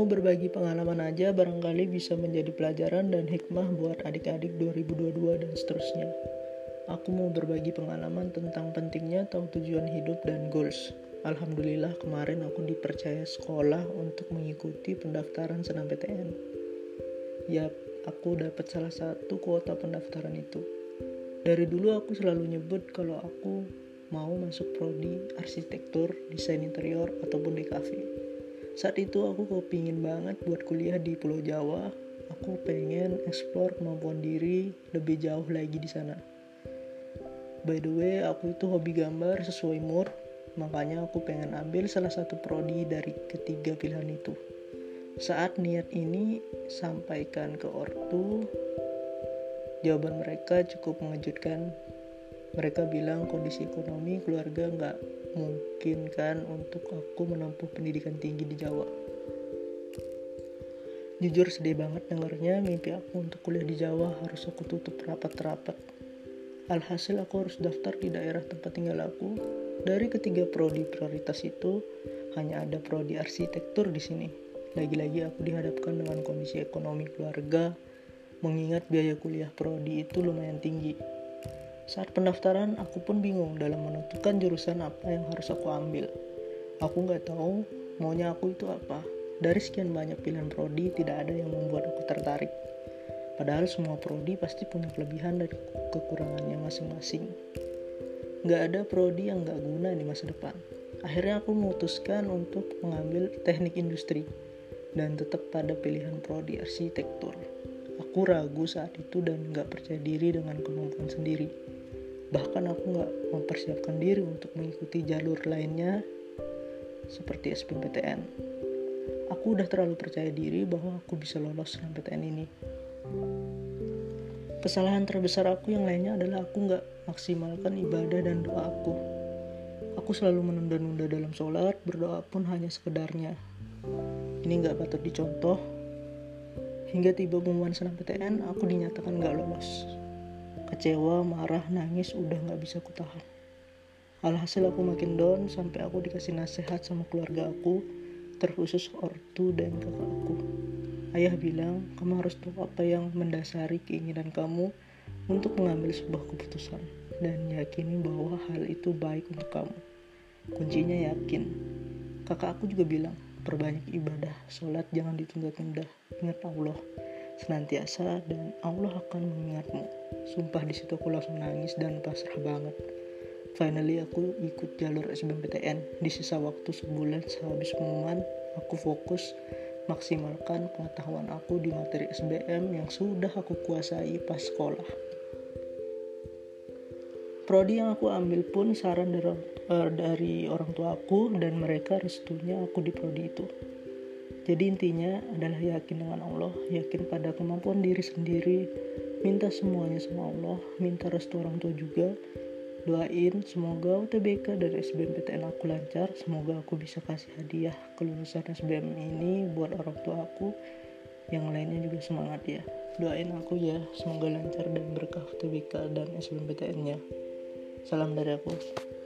Mau berbagi pengalaman aja barangkali bisa menjadi pelajaran dan hikmah buat adik-adik 2022 dan seterusnya. Aku mau berbagi pengalaman tentang pentingnya tahu tujuan hidup dan goals. Alhamdulillah kemarin aku dipercaya sekolah untuk mengikuti pendaftaran senam PTN. Yap, aku dapat salah satu kuota pendaftaran itu. Dari dulu aku selalu nyebut kalau aku mau masuk prodi arsitektur, desain interior, ataupun DKV saat itu aku kepingin banget buat kuliah di Pulau Jawa. Aku pengen explore kemampuan diri lebih jauh lagi di sana. By the way aku itu hobi gambar sesuai mood makanya aku pengen ambil salah satu prodi dari ketiga pilihan itu. Saat niat ini sampaikan ke ortu. Jawaban mereka cukup mengejutkan mereka bilang kondisi ekonomi keluarga nggak mungkin kan untuk aku menempuh pendidikan tinggi di Jawa. Jujur sedih banget dengarnya mimpi aku untuk kuliah di Jawa harus aku tutup rapat-rapat. Alhasil aku harus daftar di daerah tempat tinggal aku. Dari ketiga prodi prioritas itu, hanya ada prodi arsitektur di sini. Lagi-lagi aku dihadapkan dengan kondisi ekonomi keluarga, mengingat biaya kuliah prodi itu lumayan tinggi saat pendaftaran, aku pun bingung dalam menentukan jurusan apa yang harus aku ambil. Aku nggak tahu maunya aku itu apa. Dari sekian banyak pilihan prodi, tidak ada yang membuat aku tertarik. Padahal semua prodi pasti punya kelebihan dan kekurangannya masing-masing. Nggak ada prodi yang nggak guna di masa depan. Akhirnya aku memutuskan untuk mengambil teknik industri dan tetap pada pilihan prodi arsitektur. Aku ragu saat itu dan nggak percaya diri dengan kemampuan sendiri bahkan aku nggak mempersiapkan diri untuk mengikuti jalur lainnya seperti SBMPTN aku udah terlalu percaya diri bahwa aku bisa lolos SNMPTN ini. Kesalahan terbesar aku yang lainnya adalah aku nggak maksimalkan ibadah dan doa aku. Aku selalu menunda-nunda dalam sholat berdoa pun hanya sekedarnya. Ini nggak patut dicontoh. Hingga tiba pengumuman SNMPTN aku dinyatakan nggak lolos Kecewa, marah, nangis udah gak bisa kutahan. Alhasil aku makin down sampai aku dikasih nasihat sama keluarga aku, terkhusus ortu dan kakak aku. Ayah bilang, kamu harus tahu apa yang mendasari keinginan kamu untuk mengambil sebuah keputusan dan yakini bahwa hal itu baik untuk kamu. Kuncinya yakin. Kakak aku juga bilang, perbanyak ibadah, sholat jangan ditunda-tunda, ingat Allah senantiasa dan Allah akan mengingatmu. Sumpah di situ aku langsung nangis dan pasrah banget. Finally aku ikut jalur SBMPTN. Di sisa waktu sebulan sehabis pengumuman, aku fokus maksimalkan pengetahuan aku di materi SBM yang sudah aku kuasai pas sekolah. Prodi yang aku ambil pun saran dari, uh, dari orang tua aku dan mereka restunya aku di prodi itu. Jadi intinya adalah yakin dengan Allah, yakin pada kemampuan diri sendiri, minta semuanya sama Allah, minta restu orang tua juga. Doain semoga UTBK dari SBMPTN aku lancar, semoga aku bisa kasih hadiah kelulusan SBM ini buat orang tua aku. Yang lainnya juga semangat ya. Doain aku ya, semoga lancar dan berkah UTBK dan SBMPTN-nya. Salam dari aku,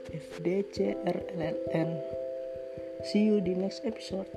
FDCRLN. See you di next episode.